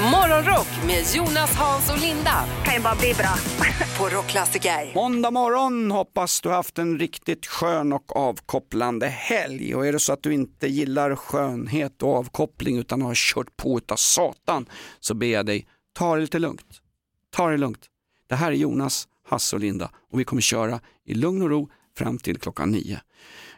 Morgonrock med Jonas, Hans och Linda kan ju bara bli bra. på Rockklassiker. Måndag morgon, hoppas du haft en riktigt skön och avkopplande helg. Och är det så att du inte gillar skönhet och avkoppling utan har kört på utav satan så ber jag dig, ta det lite lugnt. Ta det lugnt. Det här är Jonas, Hasse och Linda och vi kommer köra i lugn och ro fram till klockan nio.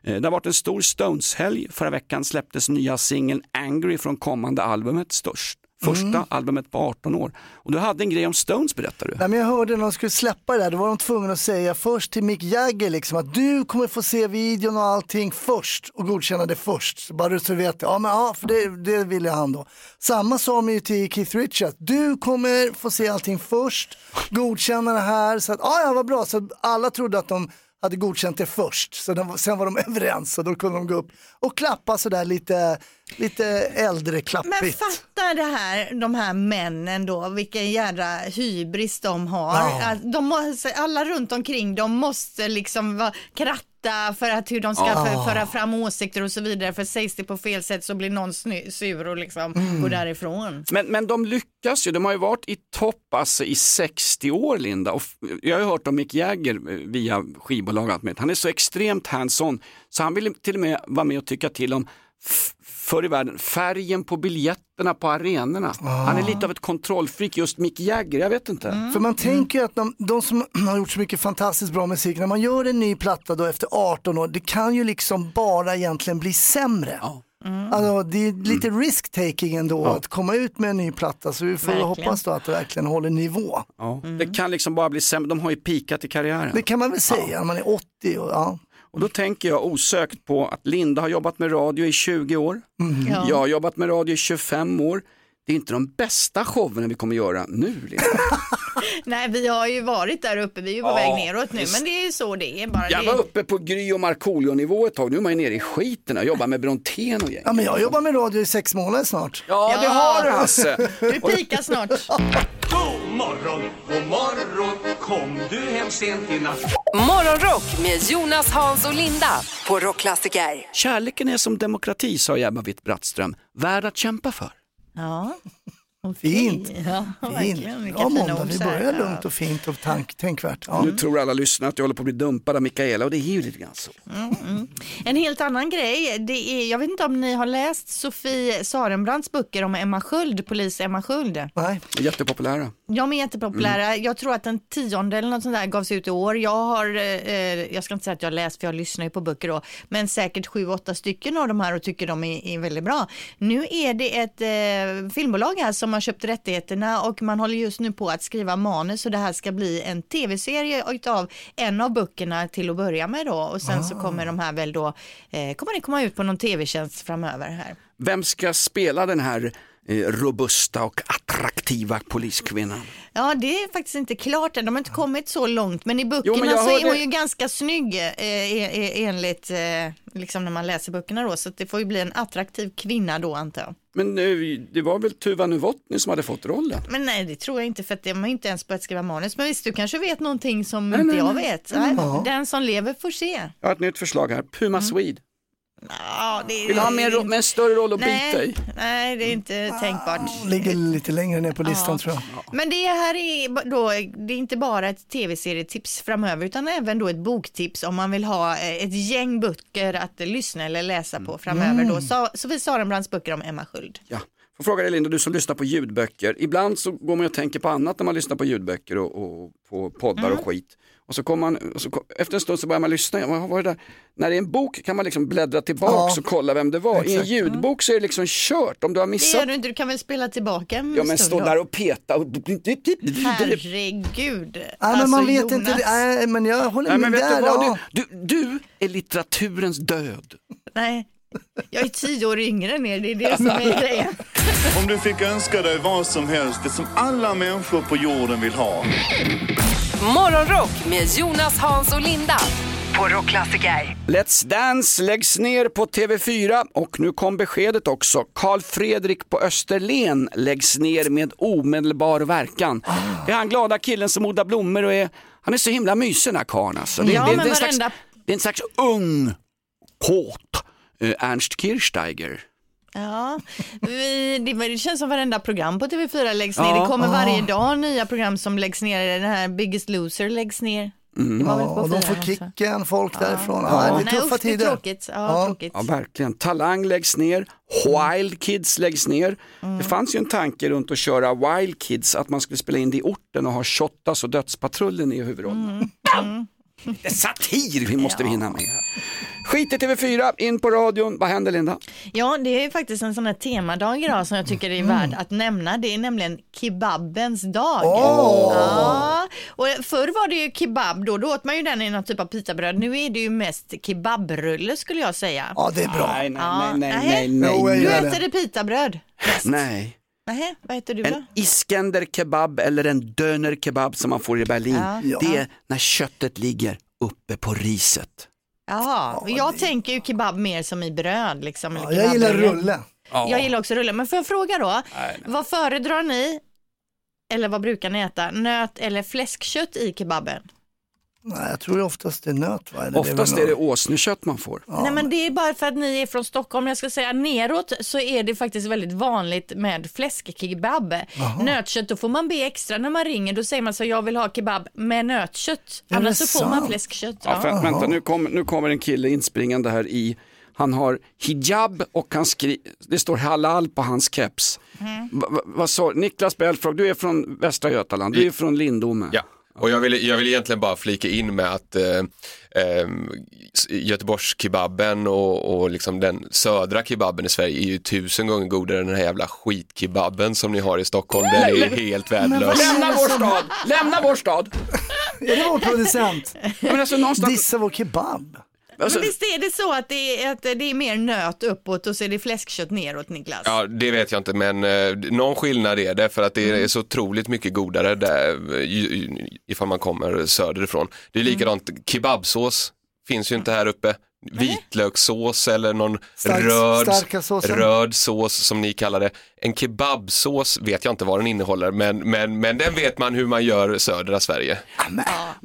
Eh, Det har varit en stor Stones-helg. Förra veckan släpptes nya singeln Angry från kommande albumet Störst. Första albumet på 18 år. Och du hade en grej om Stones berättar du. Nej, men jag hörde när de skulle släppa det där, då var de tvungna att säga först till Mick Jagger liksom att du kommer få se videon och allting först och godkänna det först. Så bara så du vet det. Ja, men ja, för det, det ville han då. Samma sa de ju till Keith Richards. Du kommer få se allting först, godkänna det här. Så att, ja, ja, vad bra. Så alla trodde att de hade godkänt det först. Så de, sen var de överens och då kunde de gå upp och klappa sådär lite, lite äldre klappigt. Men fatta det här, de här männen då, vilken jädra hybris de har. Ja. Att De måste, alla runt omkring dem måste liksom vara kratta för att hur de ska för, föra fram åsikter och så vidare. För sägs det på fel sätt så blir någon sur och liksom Mm. går därifrån. Men, men de lyckas ju, de har ju varit i topp alltså, i 60 år Linda. Och jag har ju hört om Mick Jagger eh, via skivbolag och allt med. Han är så extremt hands-on så han vill till och med vara med och tycka till om förr i världen, färgen på biljetterna på arenorna. Han är lite av ett kontrollfreak, just Mick Jagger, jag vet inte. För man tänker ju att de, de som har gjort så mycket fantastiskt bra musik, när man gör en ny platta då efter 18 år, det kan ju liksom bara egentligen bli sämre. Ja. Alltså, det är lite risk-taking ändå att komma ut med en ny platta, så vi får Verkligen. hoppas då att det verkligen håller nivå. Ja. Det kan liksom bara bli sämre, de har ju pikat i karriären. Det kan man väl säga, när man är 80 och ja. Och då tänker jag osökt på att Linda har jobbat med radio i 20 år. Ja. Jag har jobbat med radio i 25 år. Det är inte de bästa showerna vi kommer göra nu. Linda. Nej, vi har ju varit där uppe, vi är ju på Ja, väg neråt nu, men det är ju så det är bara. Jag det... var uppe på Gry och Markoolio-nivå ett tag, nu är man ju nere i skiten och jobbar med Brontén och gäng. ja men jag jobbar med radio i sex månader snart. Ja, det Ja. har du Hasse. Du pikar snart. Morgon, god morgon, kom du hem sent i natt? Morgonrock med Jonas, Hans och Linda på Rockklassiker. Kärleken är som demokrati, sa Ebba Witt-Brattström, värd att kämpa för. Ja. Okej. Fint. Ja, Fint. fina måndag, vi börjar Ja. lugnt och fint och tank, tänkvärt. Ja. Nu tror alla lyssnare att jag håller på att bli dumpad av Mikaela och det är ju lite grann så. En helt annan grej, det är, jag vet inte om ni har läst Sofie Sarenbrants böcker om Emma Sköld, polis Emma Sköld. Nej. Jättepopulära. De är jättepopulära. Jag tror att den tionde eller något sånt där gavs ut i år. Jag har, eh, jag ska inte säga att jag har läst för jag lyssnar ju på böcker då, men säkert sju, åtta stycken av de här och tycker de är, är väldigt bra. Nu är det ett eh, filmbolag här som har köpt rättigheterna och man håller just nu på att skriva manus och det här ska bli en tv-serie utav en av böckerna till att börja med då och sen så kommer de här väl då, eh, kommer det komma ut på någon tv-tjänst framöver här. Vem ska spela den här eh, robusta och attraktiva poliskvinnan? Ja, det är faktiskt inte klart än. De har inte kommit så långt, men i böckerna Jo, men så är hörde- hon ju ganska snygg eh, e- e- enligt, eh, liksom när man läser böckerna då, så det får ju bli en attraktiv kvinna då antar jag. Men eh, det var väl Tuva Novotny som hade fått rollen? Men nej, det tror jag inte för att de har inte ens börjat skriva manus. Men visst, du kanske vet någonting som Nej, inte nej, jag nej. vet. Den som lever får se. Jag har ett nytt förslag här, Puma Swede. Ja, det, Vill ha mer, ro- med en större roll att bita nej, i. nej, det är inte tänkbart. Ligger lite längre ner på listan tror jag. Men det här är då, det är inte bara ett tv-serietips framöver utan även då ett boktips om man vill ha eh, ett gäng böcker att lyssna eller läsa på framöver då. Så, Sofie Sarenbrants böcker om Emma Sköld. Ja. Får fråga dig Linda, du som lyssnar på ljudböcker. Ibland så går man och tänker på annat när man lyssnar på ljudböcker och, och på poddar och skit. Och så kommer man, och så, kom- efter en stund så börjar man lyssna, vad var det där? När det är en bok kan man liksom bläddra tillbaks Ja. och kolla vem det var. I en Exakt. ljudbok så är det liksom kört om du har Det missat. gör du inte, du kan väl spela tillbaka en Ja men stå där och peta och... Herregud. Men Alltså, man vet Jonas. inte, nej, men jag håller Nej med där. du ja. du, du, du är litteraturens död. Nej, jag är tio år yngre än er, det är det som är grejen. Om du fick önska dig vad som helst, det som alla människor på jorden vill ha. Morgonrock med Jonas, Hans och Linda på Rockklassiker. Let's Dance läggs ner på TV4 och nu kom beskedet också. Karl Fredrik på Österlen läggs ner med omedelbar verkan. Det är han glada killen som odlar blommor och är, han är så himla mysig den här karln alltså. Det, Ja, det, det, men är en slags, varenda- det är en slags ung, kåt eh, Ernst Kirchsteiger. Ja, vi, det, det känns som varenda program på TV4 läggs ner. Ja. Det kommer varje dag nya program som läggs ner. Den här Biggest Loser läggs ner. Väl på Och de får kicken, folk därifrån. Ja, det är Nej, tuffa usch, det är tider. tråkigt. Ja, tråkigt. Ja, verkligen. Talang läggs ner, Wild Kids läggs ner. Det fanns ju en tanke runt att köra Wild Kids, att man skulle spela in det i orten och ha Shottaz och Dödspatrullen i huvudrollerna. Det är satir vi måste vi hinna med. Skit i TV4, in på radion. Vad händer Linda? Ja, det är faktiskt en sån här temadag idag som jag tycker är värd att nämna. Det är nämligen kebabens dag. Ja. Och förr var det ju kebab då, då åt man ju den i någon typ av pitabröd. Nu är det ju mest kebabrulle skulle jag säga. Ja, det är bra. Nej, nej, Ja, nej, nej, nej. nej, nej. Du äter det pitabröd? nej. Nej, vad äter du då? En iskender kebab eller en döner kebab som man får i Berlin. Ja. Det är när köttet ligger uppe på riset. Jaha, jag tänker ju kebab mer som i bröd liksom. Ja, jag gillar rulle. Jag gillar också rulle, men får jag fråga då, vad föredrar ni, eller vad brukar ni äta, nöt eller fläskkött i kebaben? Nej, jag tror oftast det är nöt. Va? Eller Oftast väl är det åsnekött man får. Nej men det är bara för att ni är från Stockholm, jag ska säga neråt så är det faktiskt väldigt vanligt med fläskkebab. Nötkött, då får man be extra när man ringer, då säger man så jag vill ha kebab med nötkött, Är annars det så får man fläskkött. Ja, Ja. för, vänta, nu, kom, nu kommer en kille inspringande här i, han har hijab och han skri, det står halal på hans keps. Va, va, vad sa, Niklas Belfrage, du är från Västra Götaland, du är från Lindome. Ja, och jag vill, jag vill egentligen bara flika in med att eh, eh, Göteborgskebaben och, och liksom den södra kebaben i Sverige är ju tusen gånger godare än den här jävla skitkebaben som ni har i Stockholm. Den är helt värdelös. Lämna vår stad, lämna vår stad. Är det vår producent? Men alltså, någonstans, Dissa vår kebab. Alltså, Men visst är det så att det, är, att det är mer nöt uppåt och så är det fläskkött neråt Niklas? Ja, det vet jag inte, men eh, någon skillnad är det för att det är så otroligt mycket godare där, eh, ifall man kommer söderifrån. Det är likadant, kebabsås finns ju inte här uppe. Vitlökssås eller någon Stark- röd, röd sås som ni kallar det. En kebabsås vet jag inte vad den innehåller, men, men, men den vet man hur man gör södra Sverige. Är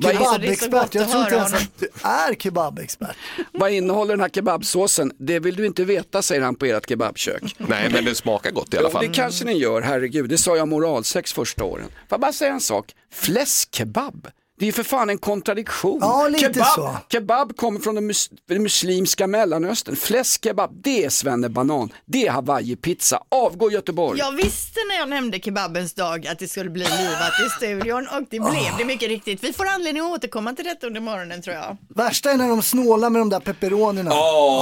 så gott Kebabexpert, jag tror inte ens att du är kebabexpert. vad innehåller den här kebabsåsen? Det vill du inte veta, säger han på ert kebabkök. Nej, men det smakar gott i alla Jo, fall. det kanske ni gör, herregud. Det sa jag moralsex första åren. Får jag bara säga en sak? Fläskkebab, det är ju för fan en kontradiktion. Ja, lite kebab, så. kebab kommer från den mus den muslimska mellanöstern. Fläskkebab, det är svennebanan. Det är hawaii-pizza. Avgå Göteborg. Jag visste när jag nämnde kebabens dag att det skulle bli livat i studion och det blev det mycket riktigt. Vi får anledning att återkomma till detta under morgonen tror jag. Värsta är när de snålar med de där pepperonierna.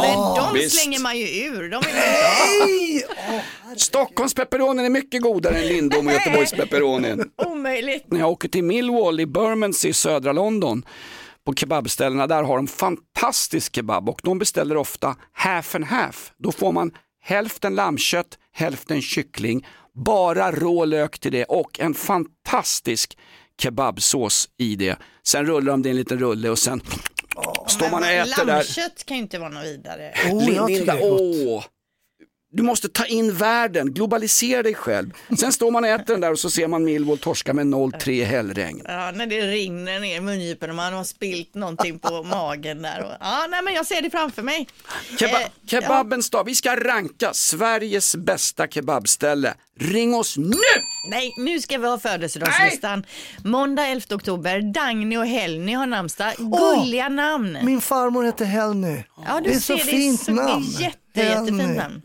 Men de visst. slänger man ju ur. De är Nej! Åh, Stockholms pepperonin är mycket godare än Lindom och Göteborgs pepperonin. omöjligt. När jag åker till Millwall i Bermondsey i södra London på kebabställena där har de fantastisk kebab och de beställer ofta half and half. Då får man hälften lammkött, hälften kyckling, bara rå lök till det och en fantastisk kebabsås i det. Sen rullar de det i en liten rulle och sen står man och äter där. Lammkött kan ju inte vara något vidare. Oh, jag tycker Linda, det är gott. åh. Du måste ta in världen, globalisera dig själv. Sen står man och äter den där och så ser man Millwall torska med 0-3 i hällregn. Ja, när det rinner ner i mungipan och man har spilt någonting på magen där. Och, ja, nej, men jag ser det framför mig. Keba Eh, kebabens dag, vi ska ranka Sveriges bästa kebabställe. Ring oss nu! Nej, nu ska vi ha födelsedagslistan. Måndag 11 oktober, Dagny och Helny har namnsdag. Gulliga namn. Min farmor heter Helny. Ja, du det är ser, så fint det är så, namn. Jätte, jättefint namn.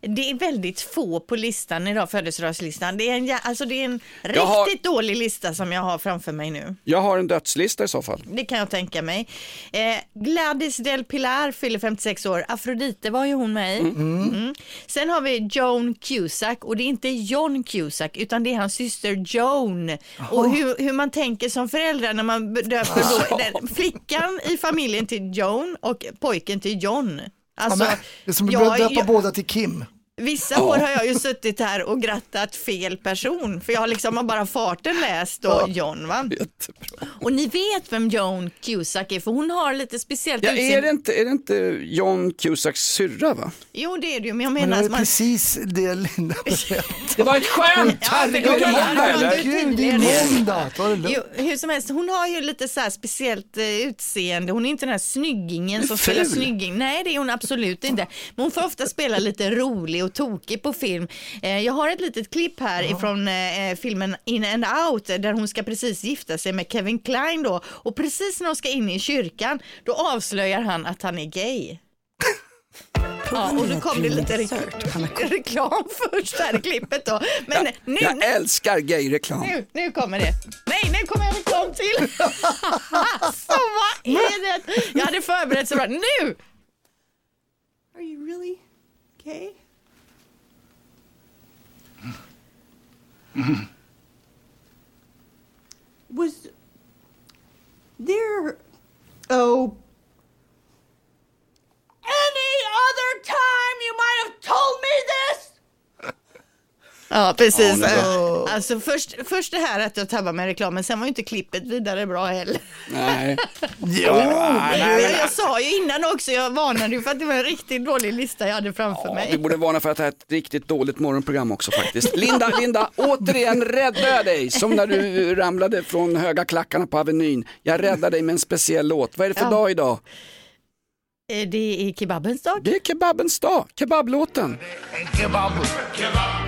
Det är väldigt få på listan idag, födelsedagslistan. Det är en, alltså det är en Jag har- riktigt dålig lista som jag har framför mig nu. Jag har en dödslista i så fall. Det kan jag tänka mig. Eh, Gladys Del Pilar fyller 56 år. Afrodite var ju hon med i. Mm. Sen har vi Joan Cusack och det är inte John Cusack utan det är hans syster Joan. Och hur, hur man tänker som föräldrar när man döper då, den, flickan i familjen till Joan och pojken till John. Ja, Alltså, men, det är som att döpa jag- båda till Kim. Vissa år har jag ju suttit här och grattat fel person, för jag har liksom bara farten läst då John va? Och ni vet vem Joan Cusack är, för hon har lite speciellt Ja, är, utseende. det inte, är det inte John Cusacks syrra va? Jo det är det ju, men jag Men det menar är att man... precis det Linda. Det var ett skämt! Ja, Herregud, är det ja, ja, är måndag. Ta det lugnt. Jo, hur som helst, hon har ju lite så här speciellt eh, utseende. Hon är inte den här snyggingen som spelar snygging. Nej, det är hon absolut inte. Men hon får ofta spela lite rolig och tokig på film. Eh, jag har ett litet klipp här ifrån eh, filmen In and Out där hon ska precis gifta sig med Kevin Klein då. Och precis när hon ska in i kyrkan, då avslöjar han att han är gay. Ja, och då kom det lite re- reklam först här i klippet då. Men nu, Jag älskar gayreklam. nu, nu kommer det. Nej, nu kommer en reklam till. Så vad är det? Jag hade förberett så bra. Nu! Are you really gay? Was there oh Ja, precis. Alltså först, först det här att jag tabbade med reklamen, sen var ju inte klippet vidare bra heller. Nej. Jo, Jag, jag sa ju innan också, jag varnade ju för att det var en riktigt dålig lista jag hade framför Vi mig. borde varna för att det här är ett riktigt dåligt morgonprogram också faktiskt. Linda, Linda, återigen räddade jag dig som när du ramlade från höga klackarna på Avenyn. Jag räddade dig med en speciell låt. Vad är det för Ja. dag idag? Eh, Det är kebabens dag. Det är kebabens dag, kebablåten. Kebab, kebab,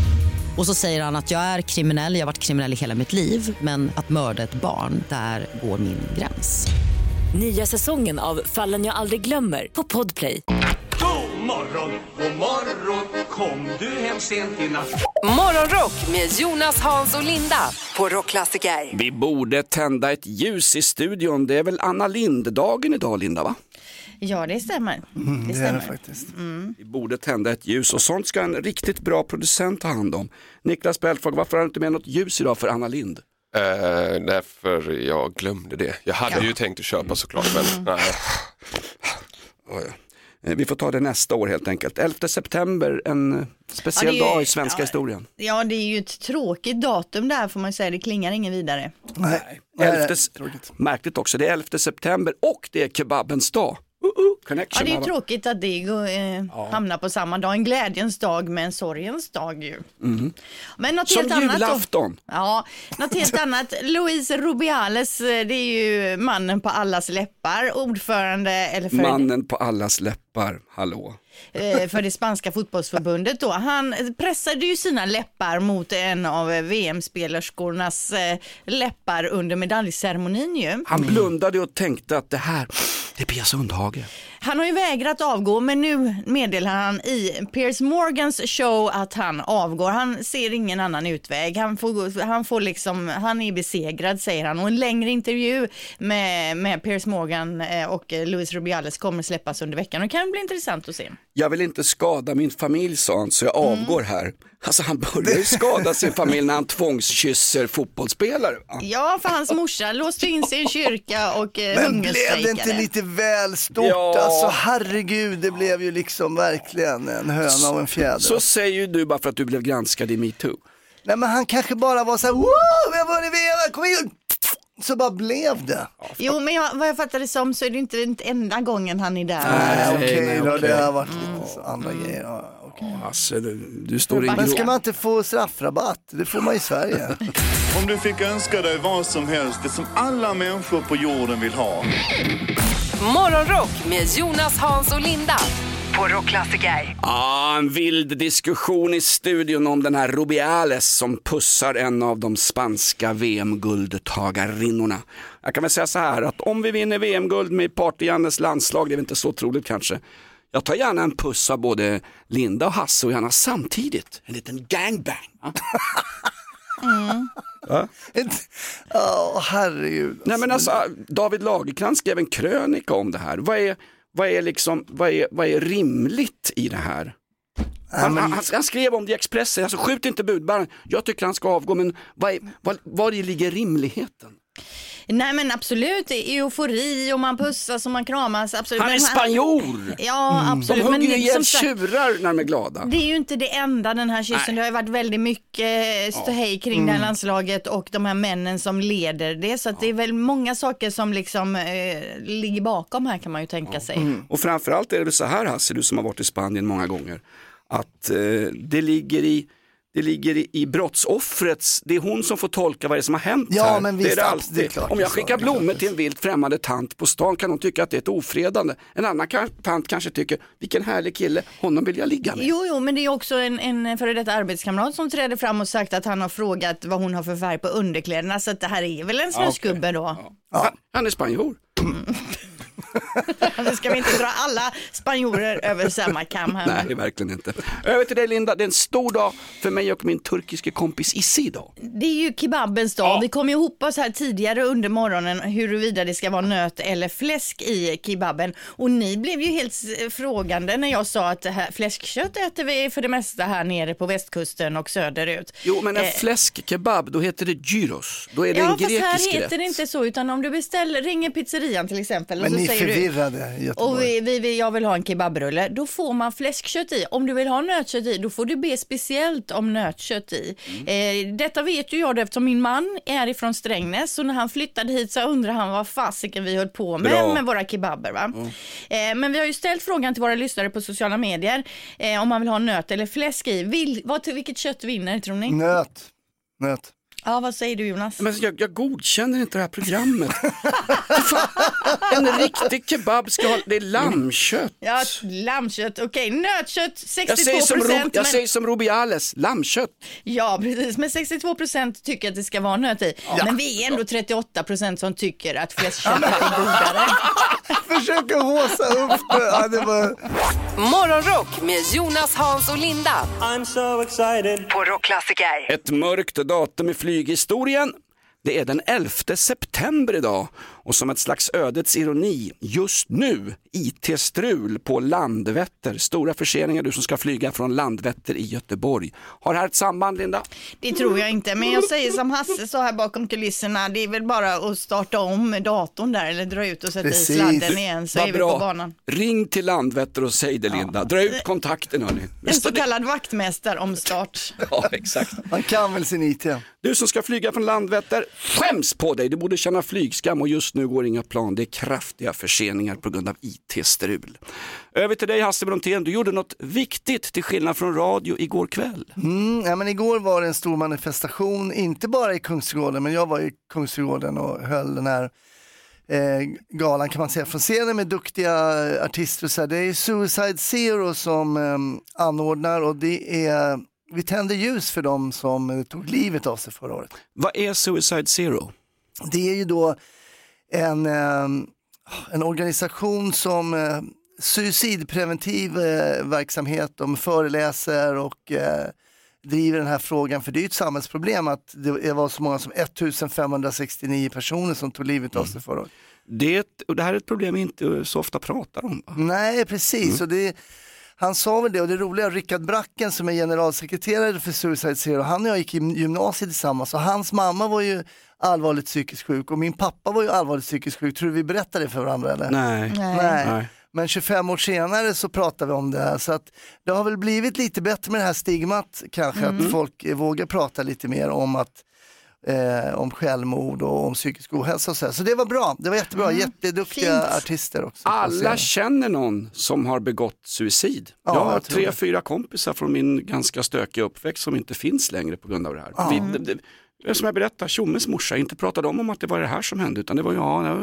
Och så säger han att jag är kriminell, jag har varit kriminell i hela mitt liv men att mörda ett barn, där går min gräns. Nya säsongen av Fallen jag aldrig glömmer på Podplay. God morgon, god morgon Kom du hem sent i natt Morgonrock med Jonas, Hans och Linda på Rockklassiker. Vi borde tända ett ljus i studion. Det är väl Anna Lind-dagen idag, Linda? va? Ja, det stämmer. Det det det stämmer. faktiskt. Vi borde tända ett ljus och sånt ska en riktigt bra producent ta hand om. Niklas Belfrage, varför har du inte med något ljus idag för Anna Lind? Eh, därför jag glömde det. Jag hade ju tänkt att köpa såklart men nej. Oj. Eh, Vi får ta det nästa år helt enkelt. 11 september, en eh, speciell Ja, ju- dag i svenska ja. historien. Ja, det är ju ett tråkigt datum där får man säga. Det klingar ingen vidare. Nej, 11, nej, märkligt också, det är 11 september och det är kebabens dag. Uh, uh, Ja, connection. det är tråkigt att det eh, hamnar på samma dag. En glädjens dag med en sorgens dag ju. Men något Som helt annat julafton. Ja, något helt annat. Louise Rubiales, eh, det är ju mannen på allas läppar, ordförande eller för, Mannen på allas läppar, hallå. eh, för det spanska fotbollsförbundet då. Han pressade ju sina läppar mot en av VM-spelerskornas eh, läppar under medaljceremonin ju. Han blundade och tänkte att det här, Pia Sundhage. Han har ju vägrat avgå men nu meddelar han i Piers Morgans show att han avgår. Han ser ingen annan utväg. Han, får, han, får liksom, han är besegrad säger han och en längre intervju med, med Piers Morgan eh, och Luis Rubiales kommer släppas under veckan och det kan bli intressant att se. Jag vill inte skada min familj sa han så jag avgår här. Alltså han börjar ju skada sin familj när han tvångskysser fotbollsspelare. Ja, för hans morsa låste in sig i en kyrka och eh, Men blev det inte hungerstrejkade. lite väl stort? Ja. Alltså herregud, det blev ju liksom verkligen en höna och en fjäder. Så säger ju du bara för att du blev granskad i metoo. Nej men han kanske bara var så här, wow, vi har vunnit VM, kom igen! Så bara blev det. Jo, men jag, vad jag fattar det som så är det inte den enda gången han är där. Nej, okej då, det har varit lite så andra grejer. Alltså, du, du står i Men ska man inte få straffrabatt? Det får man i Sverige. Om du fick önska dig vad som helst, det som alla människor på jorden vill ha. Morgonrock med Jonas, Hans och Linda på Rockklassiker. Ah, en vild diskussion i studion om den här Rubiales som pussar en av de spanska VM-guldtagarinnorna. Jag kan väl säga så här att om vi vinner VM-guld med Party-Jannes landslag, det är väl inte så troligt kanske. Jag tar gärna en puss av både Linda och Hasse och gärna samtidigt. En liten gangbang. Va? Åh, herregud. Nej men alltså, David Lagercrantz skrev en krönika om det här. Vad är, vad är, liksom, vad är, vad är rimligt i det här? Han, han, han, skrev om det i Expressen, alltså skjut inte budbäraren, jag tycker han ska avgå, men vad, är, vad, var ligger rimligheten? Nej men absolut, det är eufori och man pussas och man kramas. Absolut. Han är spanjor! Ja absolut. De hugger ju ihjäl tjurar när de är glada. Det är ju inte det enda den här kyssen. Det har ju varit väldigt mycket ståhej kring det här Mm. landslaget och de här männen som leder det. Så att det är väl många saker som liksom eh, ligger bakom här kan man ju tänka sig. Och framförallt är det väl så här Hasse, du som har varit i Spanien många gånger, att eh, det ligger i det ligger i, i brottsoffrets, det är hon som får tolka vad det är som har hänt Ja, här. men det visst, är det abs- alltid. det är klart, Om det är jag skickar det är klart, blommor till en vilt främmande tant på stan kan hon tycka att det är ett ofredande. En annan kan, tant kanske tycker, vilken härlig kille, honom vill jag ligga med. Jo, jo, men det är också en, en före detta arbetskamrat som träder fram och sagt att han har frågat vad hon har för färg på underkläderna. Så att det här är väl en snusgubbe då. Han, han är spanjor. Nu ska vi inte dra alla spanjorer över samma kam här. Nej, det är verkligen inte. Över till dig Linda, det är en stor dag för mig och min turkiske kompis Issi idag. Det är ju kebabens dag. Vi kom ju ihop oss här tidigare under morgonen huruvida det ska vara nöt eller fläsk i kebaben. Och ni blev ju helt frågande när jag sa att det här, fläskkött äter vi för det mesta här nere på västkusten och söderut. Jo, men en Eh, fläskkebab, då heter det gyros. Då är det Ja, en fast grekisk här rätt. heter det inte så, utan om du beställer, ringer pizzerian till exempel. Men och så ni säger du, förvirrade i och vi, vi, vi, jag vill ha en kebabrulle, då får man fläskkött i. Om du vill ha nötkött i, då får du be speciellt om nötkött i. Mm. Eh, detta vet ju jag eftersom min man är ifrån Strängnäs, och när han flyttade hit så undrade han vad fasiken vi höll på med Bra. med våra kebaber. Va? Eh, men vi har ju ställt frågan till våra lyssnare på sociala medier, eh, om man vill ha nöt eller fläsk i. Vil, vad, vilket kött vinner tror ni? Nöt. Nöt. Ja, vad säger du Jonas? Men jag, jag godkänner inte det här programmet. En riktig kebab ska ha, det är lammkött. Ja, lammkött, okej, nötkött 62 Jag säger som, Ro, jag säger som Rubiales, lammkött. Ja, precis, men 62 procent tycker att det ska vara nöt i. Men vi är ändå 38 procent som tycker att fläskköttet är godare. Försöker håsa upp det. Ja, det var... Morgonrock med Jonas, Hans och Linda. I'm so excited. På Rockklassiker. Ett mörkt datum i flyghistorien. Det är den 11 september idag och som ett slags ödets ironi, just nu IT-strul på Landvetter. Stora förseningar du som ska flyga från Landvetter i Göteborg. Har det här ett samband Linda? Det tror jag inte, men jag säger som Hasse sa här bakom kulisserna, det är väl bara att starta om datorn där eller dra ut och sätta Precis. i sladden igen så Vad är vi bra. på banan. Ring till Landvetter och säg det Linda. Dra ut kontakten hörni. En så kallad vaktmästare om start. Ja, exakt. Man kan väl sin IT. Du som ska flyga från Landvetter, skäms på dig. Du borde känna flygskam och just nu går inga plan. Det är kraftiga förseningar på grund av IT-strul. Över till dig Hasse Brontén, du gjorde något viktigt till skillnad från radio igår kväll. Mm, ja, men igår var det en stor manifestation, inte bara i Kungsträdgården, men jag var i Kungsträdgården och höll den här eh, galan kan man säga från scenen med duktiga artister. Så här. Det är Suicide Zero som eh, anordnar och det är, vi tänder ljus för dem som eh, tog livet av sig förra året. Vad är Suicide Zero? Det är ju då en, eh, en organisation som eh, suicidpreventiv eh, verksamhet. De föreläser och eh, driver den här frågan. För det är ett samhällsproblem att det var så många som 1569 personer som tog livet av sig förra året. Det, och här är ett problem vi inte så ofta pratar om. va? Nej, precis. Och det, han sa väl det och det roliga, Rickard Bracken som är generalsekreterare för Suicide Zero, han och jag gick i gymnasiet tillsammans och hans mamma var ju allvarligt psykiskt sjuk och min pappa var ju allvarligt psykiskt sjuk. Tror du vi berättade det för varandra eller? Nej. Nej. Nej. Men 25 år senare så pratar vi om det här så att det har väl blivit lite bättre med det här stigmat kanske, Mm. att folk vågar prata lite mer om att eh, om självmord och om psykisk ohälsa och så här. Så det var bra, det var jättebra, Mm. jätteduktiga Fint. artister också. Alla känner någon som har begått suicid. Ja, jag har jag tre, fyra kompisar från min ganska stökiga uppväxt som inte finns längre på grund av det här. Ja. Vi, det, som jag berättade, Tjommes morsa, inte pratade om, om att det var det här som hände utan det var ja, ja,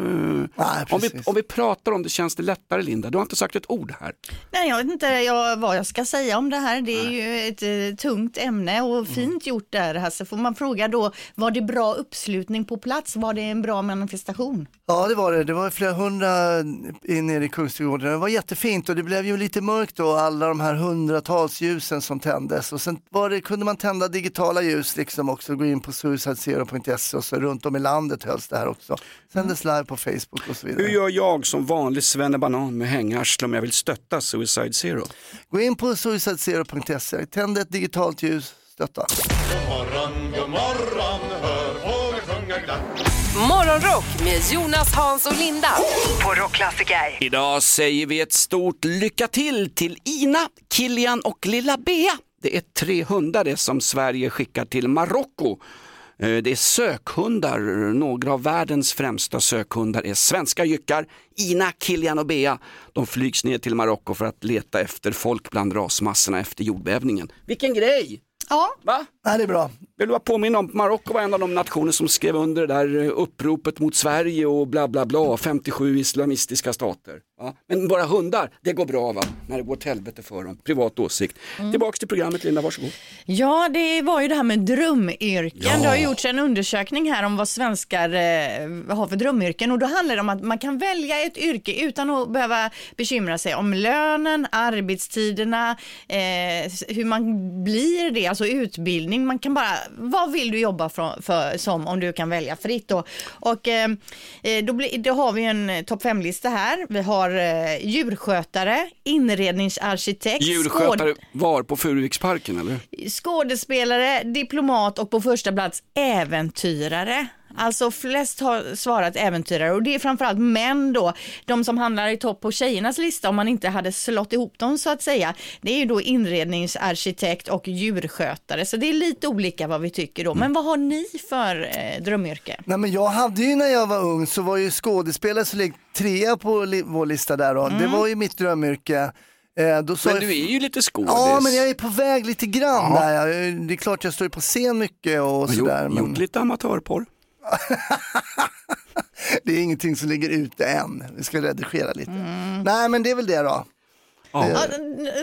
Nej, om, vi, om vi pratar om det känns det lättare Linda, du har inte sagt ett ord här. Nej, jag vet inte jag, vad jag ska säga om det här. Det är ju ett eh, tungt ämne och fint gjort där Hasse. Får man fråga då, var det bra uppslutning på plats? Var det en bra manifestation? Ja det var det, det var flera hundra nere i Kungsträdgården. Det var jättefint och det blev ju lite mörkt då, alla de här hundratals ljusen som tändes. Och sen var det, kunde man tända digitala ljus liksom också, gå in på suicidezero.se och så runt om i landet hölls det här också. Sändes live på Facebook och så vidare. Hur gör jag som vanlig svennebanan med hängarsle om jag vill stötta Suicide Zero? Gå in på suicidezero.se, tänd ett digitalt ljus, stötta. God morgon, god morgon, hör fåglar sjunga glatt. Morgonrock med Jonas, Hans och Linda på Rockklassiker. Idag säger vi ett stort lycka till till Ina, Kilian och lilla Bea. Det är tre hundar det som Sverige skickar till Marocko. Eh, Det är sökhundar, några av världens främsta sökhundar är svenska jyckar. Ina, Kilian och Bea. De flygs ner till Marocko för att leta efter folk bland rasmassorna efter jordbävningen. Vilken grej! Ja. Va? Ja, det är bra. Vill du bara påminna om Marocko var en av de nationer som skrev under det där eh, uppropet mot Sverige och bla bla bla, 57 islamistiska stater. Ja. Men våra hundar, det går bra va, när det går åt helvete för dem. Privat åsikt. Tillbaks till programmet Linda, varsågod. Ja, det var ju det här med drömyrken. Ja. Det har gjorts en undersökning här om vad svenskar eh, har för drömyrken och då handlar det om att man kan välja ett yrke utan att behöva bekymra sig om lönen, arbetstiderna, eh, hur man blir det, alltså utbildning. Man kan bara, vad vill du jobba för, för som om du kan välja fritt då? Och eh, eh, då, blir, då har vi en topp fem-lista här. Vi har eh, djurskötare, inredningsarkitekt, Djurskötare var på Furuviksparken eller? skådespelare, diplomat och på första plats äventyrare. Alltså flest har svarat äventyrare och det är framförallt män då, de som handlar i topp på tjejernas lista om man inte hade slått ihop dem så att säga. Det är ju då inredningsarkitekt och djurskötare så det är lite olika vad vi tycker då. Men vad har ni för eh, drömyrke? Nej men jag hade ju när jag var ung så var ju skådespelare så ligger trea på li- vår lista där då. Det Mm. var ju mitt drömyrke. Eh, då Men du är ju lite skådis. Ja men jag är på väg lite grann Ja. där. Det är klart jag står på scen mycket och sådär. gjort, Men gjort lite amatörporr. det är ingenting som ligger ute än. Vi ska redigera lite. Nej men det är väl det då. Ja,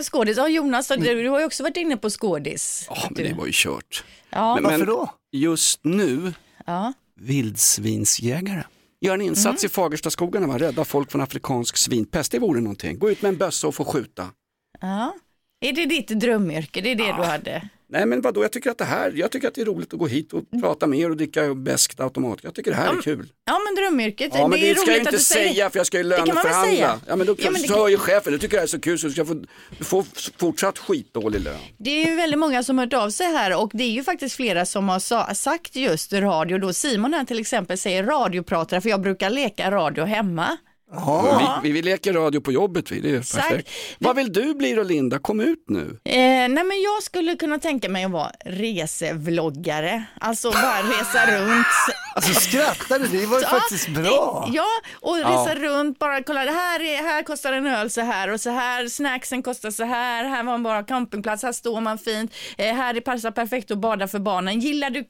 skådis, ja Jonas, du, du har ju också varit inne på skådis. Ja, men det var ju kört. Ja. men, Varför då? Just nu, Ja. vildsvinsjägare. Gör en insats i Fagerstaskogarna, va? rädda folk från afrikansk svinpest. Det vore någonting. Gå ut med en bössa och få skjuta. Ja. Är det ditt drömyrke? Det är det du hade? Nej men vadå, jag tycker att det här, jag tycker att det är roligt att gå hit och prata med er och dricka beskt automat. Jag tycker det här är kul. Ja men drömyrket, Ja men det är det ska jag roligt att inte du säger säga för jag ska ju Det kan man väl löneförhandla. säga? Ja men då Ja, men det- sa ju chefen, du tycker det här är så kul så du ska få, får fortsatt skitdålig lön. Det är ju väldigt många som har hört av sig här och det är ju faktiskt flera som har sa, sagt just radio då. Simon här till exempel säger radiopratare för jag brukar leka radio hemma. Ja. Vi, vi, vi leker radio på jobbet, vi. det är Exakt. perfekt. Vad vill du bli då Linda? Kom ut nu. Eh, nej men jag skulle kunna tänka mig att vara resevloggare, alltså bara resa runt. Alltså skrattar du? Det var ju Ja, faktiskt bra. Ja, och Ja. resa runt, bara kolla, det här, är, här kostar en öl så här och så här, snacksen kostar så här, här var bara campingplats, här står man fint, eh, här passar perfekt att bada för barnen. Gillar du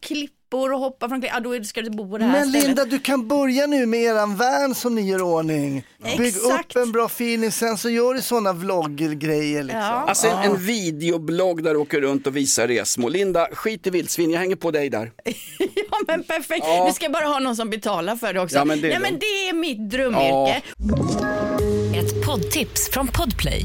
klippor och hoppa från ja då ska du bo på det här Men stället. Linda, du kan börja nu med eran van som ni gör ordning. Bygg Exakt. upp en bra feeling, sen så gör du sådana vlogggrejer liksom. Alltså en, en videoblogg där du åker runt och visar resmål. Linda, skit i vildsvin, jag hänger på dig där. Ja men perfekt, Ja. du ska bara ha någon som betalar för det också. Ja, men det är Nej men det är mitt drömyrke. Ett poddtips från Podplay.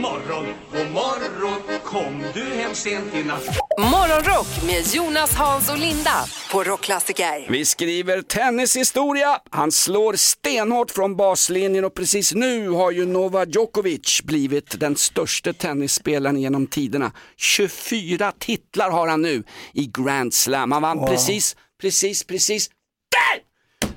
Morgon, god morgon, kom du hem sent i natt? Morgonrock med Jonas, Hans och Linda på Rockklassiker. Vi skriver tennishistoria. Han slår stenhårt från baslinjen och precis nu har ju Novak Djokovic blivit den största tennisspelaren genom tiderna. 24 titlar har han nu i Grand Slam. Han vann Wow. precis, precis, precis där!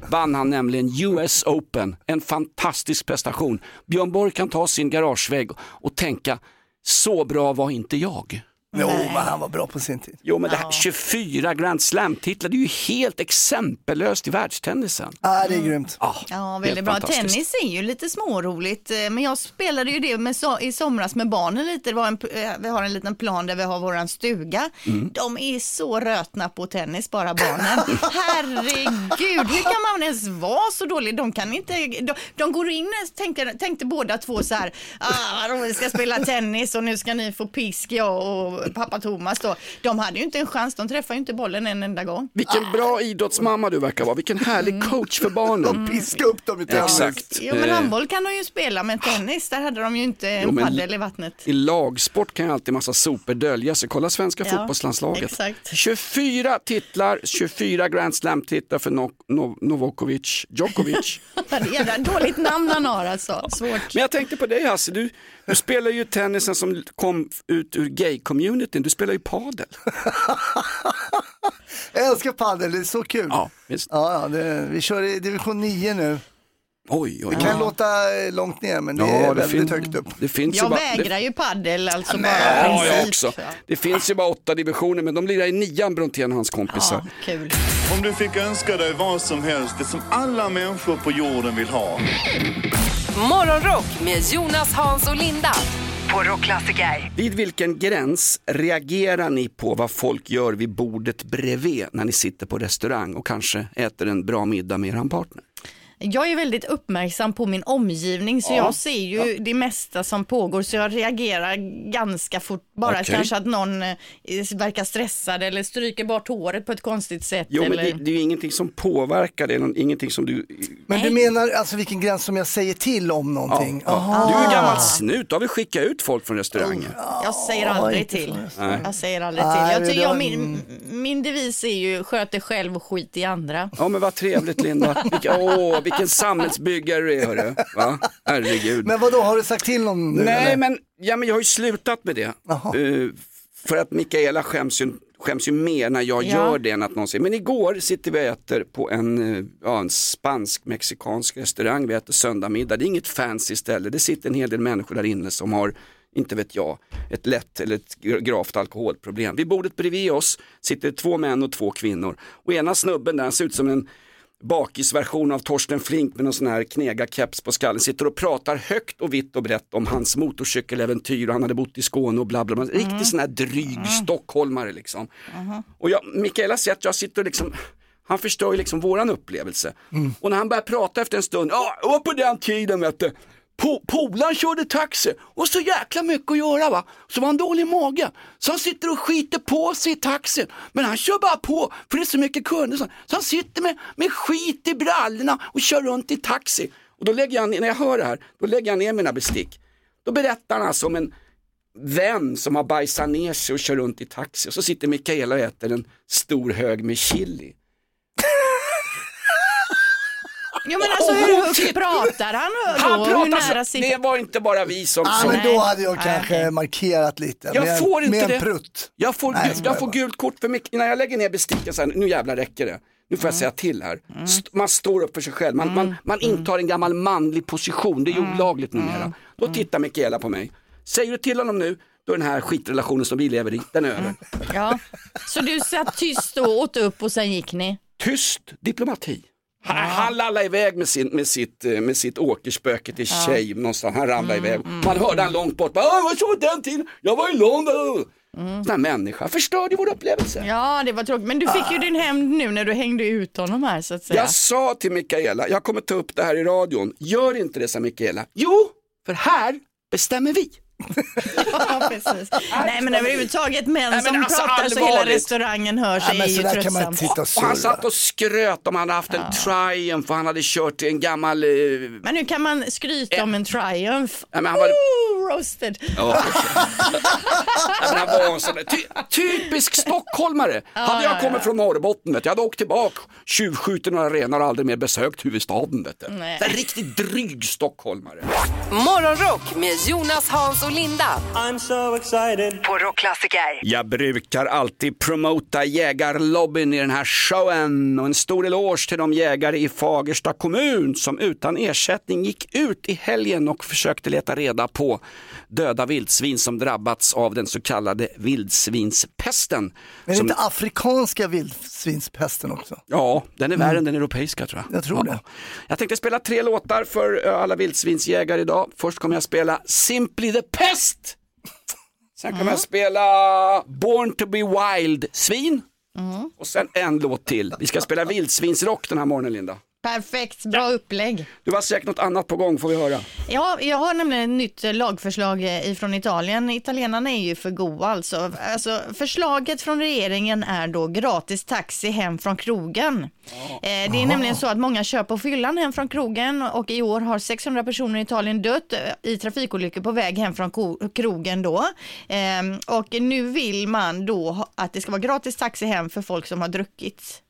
Vann han nämligen US Open. En fantastisk prestation. Björn Borg kan ta sin garagevägg och tänka, så bra var inte jag. Jo, men han var bra på sin tid. Jo men det här 24 Grand Slam-titlar, det är ju helt exempellöst i världstennisen. Ja, det är grymt. Ja, Ja, väldigt bra. Tennis är ju lite småroligt, eh, men jag spelade ju det med so i somras med barnen lite. Det var en, eh, vi har en liten plan där vi har våran stuga. Mm. De är så rötna på tennis, bara barnen. Herregud, hur kan man ens vara så dålig? De kan inte, de, de går in, tänkte, tänkte båda två så här, ah, vi ska spela tennis och nu ska ni få pisk, jag och pappa Thomas då. De hade ju inte en chans, de träffade ju inte bollen en enda gång. Vilken bra idrottsmamma du verkar vara, vilken härlig coach för barnen. Piska upp dem i tennis. Exakt. Jo, men Eh, handboll kan de ju spela, men tennis, där hade de ju inte en paddel i vattnet. I lagsport kan ju alltid massa sopor dölja sig. Kolla svenska Ja, fotbollslandslaget. exakt. 24 titlar, 24 Grand Slam-titlar för no no Novakovic, Djokovic. Det är jävla dåligt namn han har alltså. Svårt. Men jag tänkte på dig Hasse, du, du spelar ju tennisen som kom ut ur gay-communityn, du spelar ju padel. Jag älskar padel, det är så kul. Ja, visst. Ja, ja, det, vi kör i division 9 nu. Oj, oj, Det kan låta långt ner, men det Ja, är det väldigt högt upp. Det finns ju Jag bara, vägrar det, ju paddel, alltså bara Ja, jag princip. också. Det finns ju bara åtta divisioner, men de lirar i nian Brontén och hans kompisar. Ja, kul. Om du fick önska dig vad som helst, det som alla människor på jorden vill ha. Morgonrock med Jonas, Hans och Linda på Rockklassiker. Vid vilken gräns reagerar ni på vad folk gör vid bordet bredvid när ni sitter på restaurang och kanske äter en bra middag med er partner? Jag är väldigt uppmärksam på min omgivning så Ja, jag ser ju det mesta som pågår så jag reagerar ganska fort. Bara Okej. kanske att någon eh, verkar stressad eller stryker bort håret på ett konstigt sätt. Jo, men eller... det, det är ju ingenting som påverkar det, ingenting som du... Men du menar alltså vilken gräns som jag säger till om någonting? Ja. Aha. Du är ju gammal snut, då har vi skickat ut folk från restauranger. Jag säger aldrig till. Nej. Jag säger aldrig Nej, till. Jag, tycker, jag, min, min devis är ju sköt dig själv och skit i andra. Ja men vad trevligt Linda. Vilka, åh, vilken samhällsbyggare du är hörru. Va? Herregud. Men vad då har du sagt till någon nu? Nej eller? men, ja, men jag har ju slutat med det. Eh, för att Mikaela skäms ju, skäms ju mer när jag Ja. gör det än att någon säger, men igår sitter vi och äter på en, eh, ja, en spansk-mexikansk restaurang, vi äter söndagmiddag, det är inget fancy ställe, det sitter en hel del människor där inne som har, inte vet jag, ett lätt eller ett gravt alkoholproblem. Vid bordet bredvid oss sitter två män och två kvinnor. Och ena snubben där, han ser ut som en bakisversion av Torsten Flink med någon sån här knegarkeps på skallen, sitter och pratar högt och vitt och brett om hans motorcykeläventyr och han hade bott i Skåne och bla bla bla. Riktigt sån här dryg stockholmare liksom. Och jag, Mikaela säger att jag sitter och liksom, han förstör ju liksom våran upplevelse. Och när han börjar prata efter en stund, ja, och på den tiden vet du, Po- Polaren körde taxi och så jäkla mycket att göra va. Så var han dålig i magen. Så han sitter och skiter på sig i taxin. Men han kör bara på för det är så mycket kunder. Så han sitter med, med skit i brallorna och kör runt i taxi. Och då lägger jag, ner- när jag hör det här, då lägger jag ner mina bestick. Då berättar han alltså om en vän som har bajsat ner sig och kör runt i taxi. Och så sitter Mikaela och äter en stor hög med chili. Jo men alltså hur högt pratar han då? Han hur pratar nära så, sitter... det var inte bara vi som... Ja, som men då hade jag Nej, kanske okej. markerat lite. Jag med, får inte med det. en prutt. Jag får, Nej, jag får gult kort för mycket, när jag lägger ner besticken så här, nu jävlar räcker det. Nu får jag säga till här. St- man står upp för sig själv, man, man, man intar en gammal manlig position, det är ju olagligt numera. Då tittar Mikaela på mig. Säger du till honom nu, då är den här skitrelationen som vi lever i, den är över. Ja. Så du satt tyst och åt upp och sen gick ni? Tyst diplomati. Han, han lallade iväg med, sin, med, sitt, eh, med sitt åkerspöke till tjej någonstans. Han ramlade iväg. Man hörde han långt bort. Bara, "Åh, Vad så den tiden? Jag var i London. Sån här människa förstörde vår upplevelse. Ja, det var tråkigt. Men du fick ju din hämnd nu när du hängde ut honom här så att säga. Jag sa till Mikaela, jag kommer ta upp det här i radion. Gör inte det, sa Mikaela. Jo, för här bestämmer vi. Ja, precis. Nej, men överhuvudtaget män Nej, men som alltså, pratar så hela allvarligt. restaurangen hör sig Nej, men är ju tröttsamt. och Och han satt och skröt om han hade haft en Triumph och han hade kört en gammal... Eh, Men nu kan man skryta om en Triumph. nej, men han var, roasted. Ja. Ja, men han var en sån där, ty, typisk stockholmare. hade jag ja, kommit ja. från Norrbotten, vet jag hade åkt tillbaka, tjuvskjutit några renar och aldrig mer besökt huvudstaden. Vet här riktigt dryg stockholmare. Morgonrock med Jonas, Hans och Linda. I'm so excited. På Rockklassiker. Jag brukar alltid promota jägarlobbyn i den här showen och en stor eloge till de jägare i Fagersta kommun som utan ersättning gick ut i helgen och försökte leta reda på döda vildsvin som drabbats av den så kallade vildsvinspesten. Men det som... inte afrikanska vildsvinspesten också? Ja, den är värre än den europeiska tror jag. Jag tror det. Jag tänkte spela tre låtar för alla vildsvinsjägare idag. Först kommer jag spela Simply the Pest. Sen kommer jag spela Born to be Wild, Svin. Och sen en låt till. Vi ska spela vildsvinsrock den här morgonen Linda. Perfekt, bra upplägg. Du har säkert något annat på gång får vi höra. Ja, jag har nämligen ett nytt eh, lagförslag eh, ifrån Italien. Italienarna är ju för goa alltså. alltså. Förslaget från regeringen är då gratis taxi hem från krogen. Eh, det är nämligen så att många kör på fyllan hem från krogen och i år har 600 personer i Italien dött i trafikolyckor på väg hem från krogen då. Ehm, och nu vill man då att det ska vara gratis taxi hem för folk som har druckit.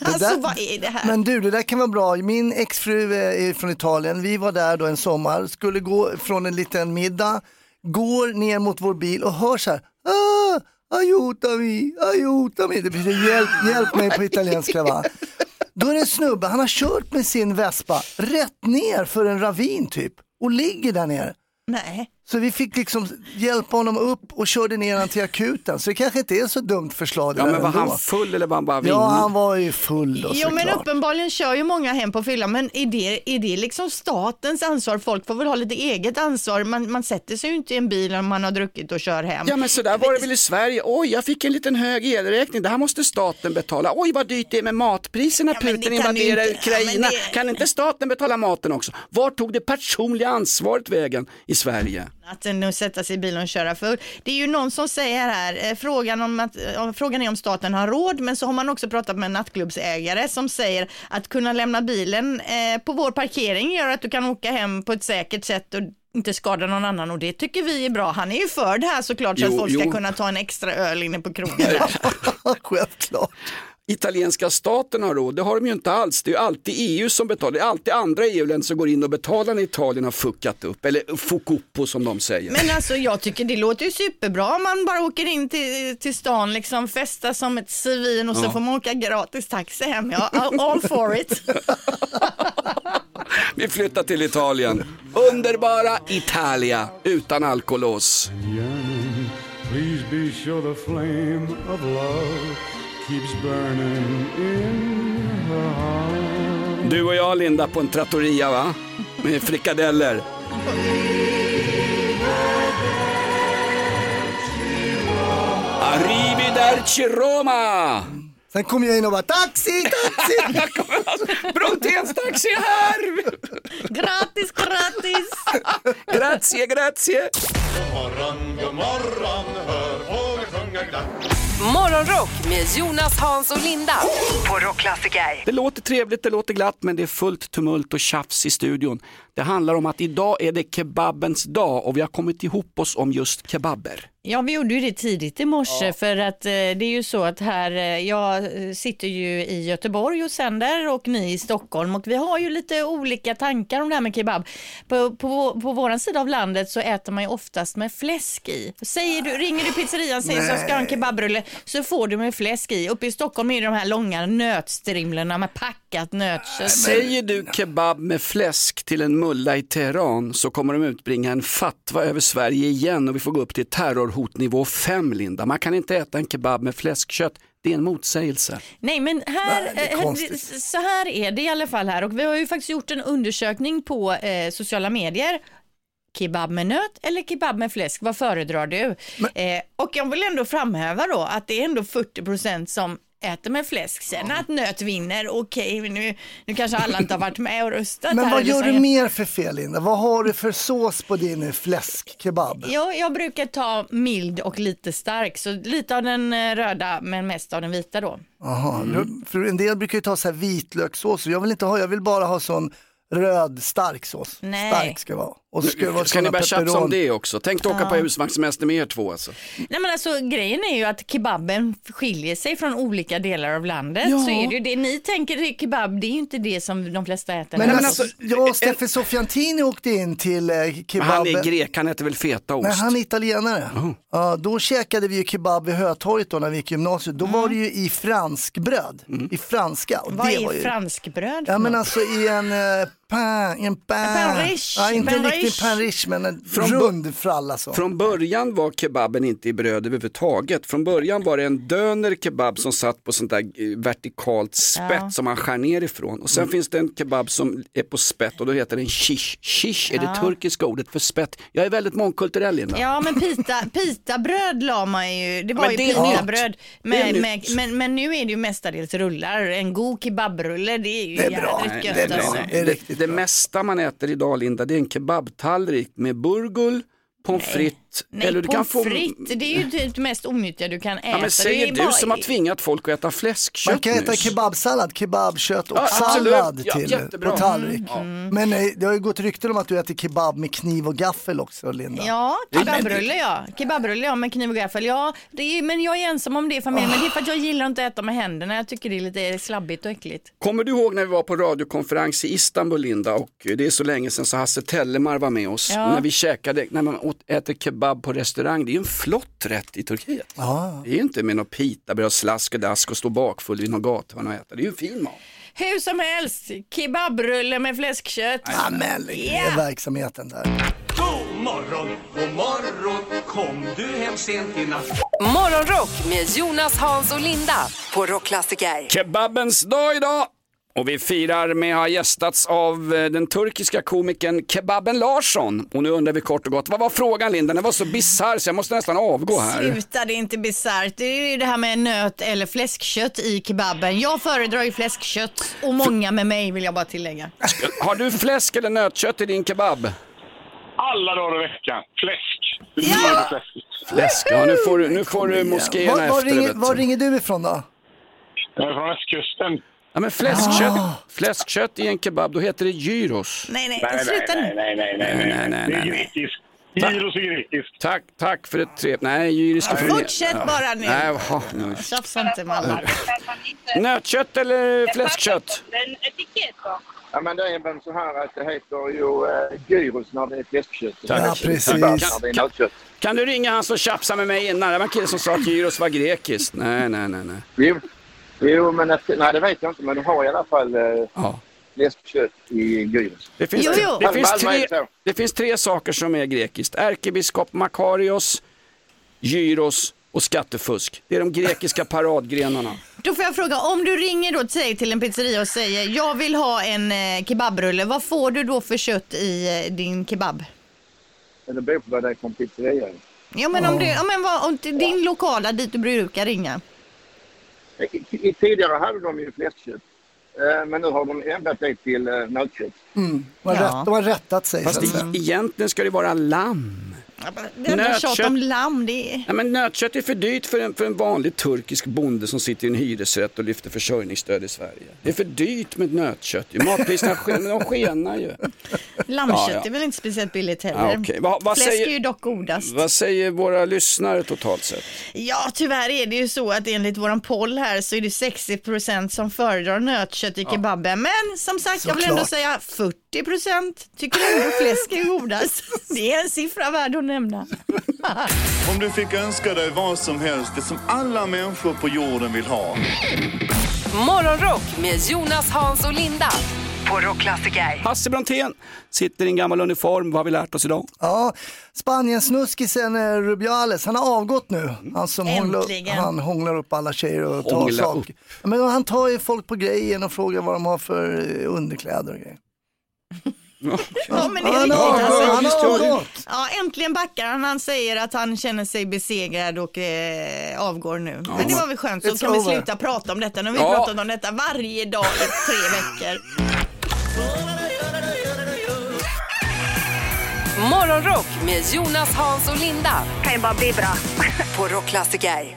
Alltså där- vad är det här? Men du, det där kan vara bra. Min exfru eh, är från Italien. Vi var där då en sommar, skulle gå från en liten middag, går ner mot vår bil och hör så här. Ah, aiutami, aiutami. Det betyder hjälp, hjälp mig på italienska va. Då är det en snubbe, han har kört med sin Vespa rätt ner för en ravin typ och ligger där nere. Nej. Så vi fick liksom hjälpa honom upp och körde ner honom till akuten. Så det kanske inte är så dumt förslag Ja men var ändå. han full eller var han bara vinglig? Ja, han var ju full då Jo men såklart. uppenbarligen kör ju många hem på fylla men är det, är det liksom statens ansvar? Folk får väl ha lite eget ansvar. Man, man sätter sig ju inte i en bil om man har druckit och kör hem. Ja men så där var det väl i Sverige. Oj, jag fick en liten hög elräkning. Det här måste staten betala. Oj, vad dyrt det är med matpriserna. det Putin invaderar inte- ja, Ukraina. det- Kan inte staten betala maten också? Var tog det personliga ansvaret vägen i Sverige? Att nu sätta sig i bilen och köra full. Det är ju någon som säger här, eh, frågan, om att, eh, frågan är om staten har råd, men så har man också pratat med en nattklubbsägare som säger att kunna lämna bilen eh, på vår parkering gör att du kan åka hem på ett säkert sätt och inte skada någon annan och det tycker vi är bra. Han är ju för det här såklart så Jo, att folk ska jo. kunna ta en extra öl inne på krogen. Självklart. Italienska staten har råd, det har de ju inte alls. Det är ju alltid EU som betalar. Det är alltid andra EU-länder som går in och betalar när Italien har fuckat upp. Eller fucuppo som de säger. Men alltså jag tycker det låter ju superbra om man bara åker in till, till stan, liksom festa som ett svin och så Ja. får man åka gratis taxi hem. Ja, all for it. Vi flyttar till Italien. Underbara Italia utan alkolås. Please be sure the flame of love keeps burning in her heart. Du och jag Linda på en trattoria va? Med frikadeller. Arrivederci Roma! Sen kom jag in och bara taxi, taxi! Brontens taxi är här! gratis, gratis! Grazie, grazie! God morgon, god morgon, hör fåglar sjunga glatt. Morgonrock med Jonas, Hans och Linda. På Rockklassiker. Det låter trevligt, det låter glatt, men det är fullt tumult och tjafs i studion. Det handlar om att idag är det kebabens dag och vi har kommit ihop oss om just kebaber. Ja, vi gjorde ju det tidigt i morse för att eh, det är ju så att här, eh, jag eh, sitter ju i Göteborg och sänder och ni i Stockholm och vi har ju lite olika tankar om det här med kebab. På, på, på våran sida av landet så äter man ju oftast med fläsk i. Säger du, ringer du pizzerian och säger så ska jag ha en kebabrulle så får du med fläsk i. Uppe i Stockholm är det de här långa nötstrimlorna med packat nötkött. Säger du kebab med fläsk till en mulla i Teheran så kommer de utbringa en fatwa över Sverige igen och vi får gå upp till terrorhotnivå 5 Linda. Man kan inte äta en kebab med fläskkött, det är en motsägelse. Nej men här, Nej, eh, så här är det i alla fall här och vi har ju faktiskt gjort en undersökning på eh, sociala medier. Kebab med nöt eller kebab med fläsk, vad föredrar du? Eh, och jag vill ändå framhäva då att det är ändå 40% som äter med fläsk. Sen att nöt vinner, okej, men nu, nu kanske alla inte har varit med och röstat Men här. vad eller gör du mer för fel Linda? Vad har du för sås på din fläskkebab? Ja, jag brukar ta mild och lite stark, så lite av den eh, röda men mest av den vita då. Aha, för en del brukar ju ta så här vitlökssås och jag vill inte ha, jag vill bara ha sån röd stark sås. Nej. Stark ska vara. Och ska, vara Ska ni börja tjafsa om det också? Tänk att åka Ja. på husvagnssemester med er två alltså. Nej men alltså grejen är ju att kebaben skiljer sig från olika delar av landet. Ja. Så är det ju det ni tänker är kebab, det är ju inte det som de flesta äter. Men, här. alltså, jag och Steffe Sofiantini åkte in till eh, Men kebab. han är grek, han äter väl fetaost? Nej, han är italienare. Ja, då käkade vi ju kebab vid Hötorget då när vi gick i gymnasiet. Då var det ju i franskbröd, i franska. Och Vad det är var ju... franskbröd? Ja men alltså i en uh, pain, en pain. riche, Ja, inte pain en riktig riche. pain riche men en Från rund fralla så. Från början var kebaben inte i bröd överhuvudtaget. Från början var det en döner kebab som satt på sånt där eh, vertikalt spett Ja. som man skär ner ifrån. Och sen finns det en kebab som är på spett och då heter den shish. Shish är det Ja. turkiska ordet för spett. Jag är väldigt mångkulturell Linda. Ja men pita, pitabröd la man ju, det var Men ju det pitabröd. Det Med, med, men, men nu är det ju mestadels rullar. En god kebabrulle det är ju Det är bra. jädrigt Nej, gött det är bra. alltså. Det är det, riktigt det mesta man äter idag Linda, det är en kebabtallrik med burgul, pommes frites. Nej, eller du kan pommes få... frites, det är ju det mest onyttiga du kan äta. Ja, men säger du bara- som har tvingat folk att äta fläskkött Man kan äta kebabsallad, kebabkött och Ja, sallad Ja, till jättebra. på tallrik. Mm. Men eh, det har ju gått rykten om att du äter kebab med kniv och gaffel också Linda. Ja, kebabrulle ja. Kebabrulle ja, med kniv och gaffel. Ja, det är, men jag är ensam om det i familjen. Men det är för att jag gillar inte att äta med händerna. Jag tycker det är lite slabbigt och äckligt. Kommer du ihåg när vi var på radiokonferens i Istanbul Linda och det är så länge sedan så Hasse Tellemar var med oss. Ja. När vi käkade, när man åt, äter kebab på restaurang, det är ju en flott rätt i Turkiet. Det är ju inte med något pitabröd, slask och dask och stå bakfull vid någon gathörn och äta. Det är ju en fin mat. Hur som helst, kebabrulle med fläskkött. Ja, men det är verksamheten där. God morgon, god morgon Kom du hem sent i natt Morgonrock med Jonas, Hans och Linda på Rockklassiker. Kebabens dag idag! Och vi firar med att ha gästats av eh, den turkiska komikern Kebaben Larsson. Och nu undrar vi kort och gott, vad var frågan Linda? Den var så bisarr så jag måste nästan avgå här. Sluta, det är inte bisarrt. Det är ju det här med nöt eller fläskkött i kebaben. Jag föredrar ju fläskkött och många med mig vill jag bara tillägga. Har du fläsk eller nötkött i din kebab? Alla dagar i veckan. Fläsk. Ja! Fläsk. Ja nu får du, nu får du moskéerna Var, var, efter ringer, var ringer du ifrån då? Jag är från västkusten. Ja men fläskkött, Ah. fläskkött i en kebab, då heter det gyros. Nej, nej, Nej, nej, sluta nej, nu. nej, nej, nej, Nej, nej, nej, nej, nej. Tack. Gyros är grekiskt. Tack, tack för ett trevligt... Nej, gyriska får Fortsätt bara nu. Nej, jaha, nu. Tjafsa inte med alla. Nötkött eller fläskkött? Ja, men det är väl så här att det heter ju eh, gyros när det är fläskkött. Tack. Ja, precis. nötkött. Kan du ringa han som tjafsade med mig innan? Det var en kille som sa att gyros var grekiskt. Nej, nej, nej. nej. Jo, jo men att, nej, det vet jag inte, men de har i alla fall eh, Ja. fläskkött i gyros. Det finns, Jo, jo. Det, finns tre, det det finns tre saker som är grekiskt. Ärkebiskop Makarios, gyros och skattefusk. Det är de grekiska paradgrenarna. Då får jag fråga, om du ringer då till, till en pizzeria och säger jag vill ha en eh, kebabrulle, vad får du då för kött i eh, din kebab? Det beror på vad det är för pizzeria. Ja men om, du, ja, men vad, om din lokala dit du brukar ringa. I, i, tidigare hade de ju fläskkött. Eh, men nu har de ändrat det till eh, nötkött. Mm. De, har Ja. rätt, de har rättat sig. Fast så att säga. det, egentligen ska det vara lamm. Det enda Nötkött. tjat om lamm, det är... Ja, men nötkött är för dyrt för en, för en vanlig turkisk bonde som sitter i en hyresrätt och lyfter försörjningsstöd i Sverige. Det är för dyrt med nötkött. Matpriserna sk- de skenar ju. Lammkött Ja, ja. är väl inte speciellt billigt heller. Ja, okej. Vad- vad Fläsk säger- är ju dock godast. Vad säger våra lyssnare totalt sett? Ja, tyvärr är det ju så att enligt våran poll här så är det 60% som föredrar nötkött i kebaben. Men som sagt, jag vill ändå säga 40% tycker ändå fläsk är godast. Det är en siffra värd att nämna. Om du fick önska dig vad som helst, det som alla människor på jorden vill ha. Morgonrock med Jonas, Hans och Linda. Hasse Brontén sitter i en gammal uniform. Vad har vi lärt oss idag? Ja, Spaniensnuskisen eh, Rubiales, han har avgått nu. Han som hånglar, han hånglar upp alla tjejer och tar saker. Ja, Men han tar ju folk på grejen och frågar vad de har för eh, underkläder och grejer. Ja, men det är Han riktigt. har Alltså. Ja, äntligen backar han. Han säger att han känner sig besegrad och eh, avgår nu. Men det var väl skönt, så kan vi over. sluta prata om detta. Nu har vi Ja. pratat om detta varje dag i tre veckor. Morgonrock med Jonas, Hans och Linda. Kan ju bara bli bra. på Rockklassiker.